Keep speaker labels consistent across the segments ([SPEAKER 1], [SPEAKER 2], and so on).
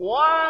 [SPEAKER 1] 我啊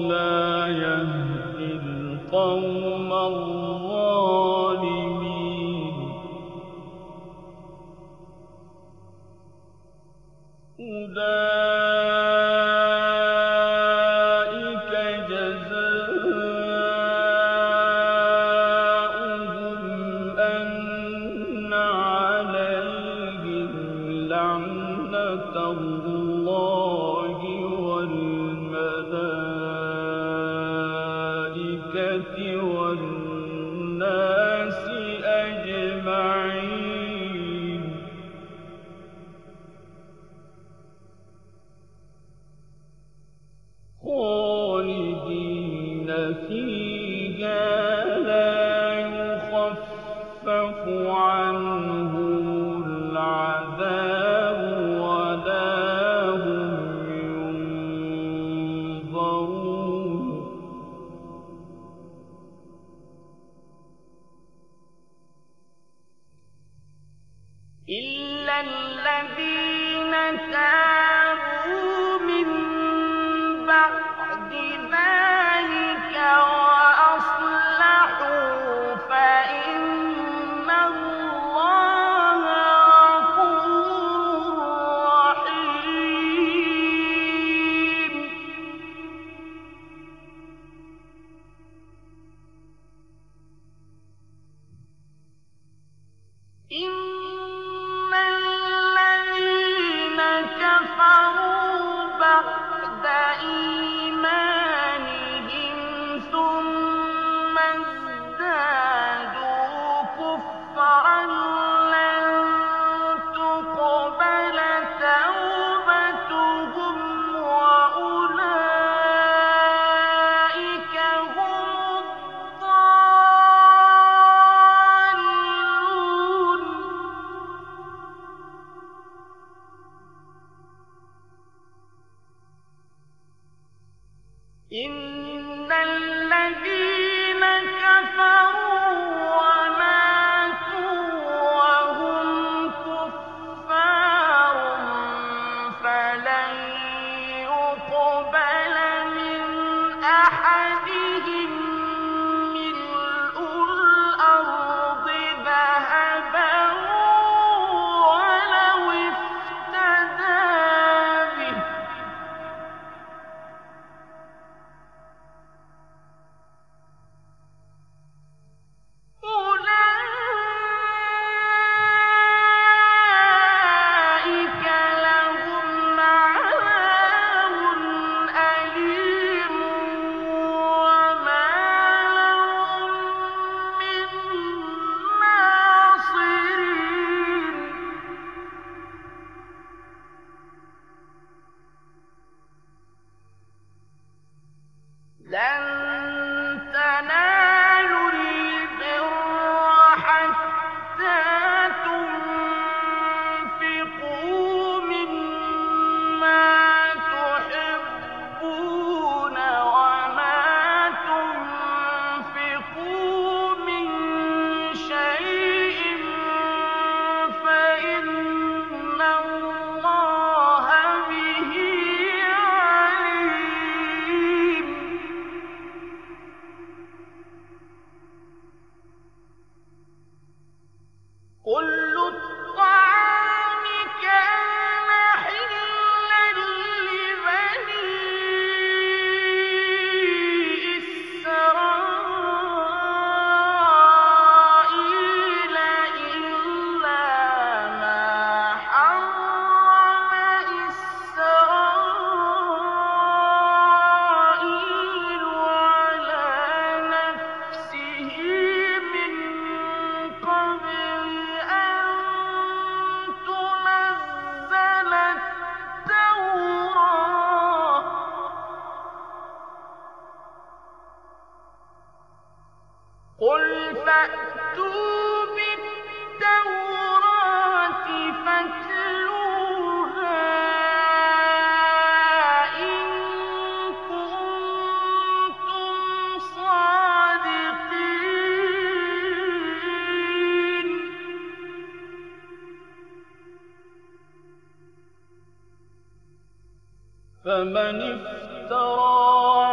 [SPEAKER 1] لا يهدي
[SPEAKER 2] القوم أجمعين. إن
[SPEAKER 1] قُلْ فَأْتُوا فَاتْلُوهَا إِن كُنتُمْ صَادِقِينَ
[SPEAKER 2] فَمَنِ افْتَرَىٰ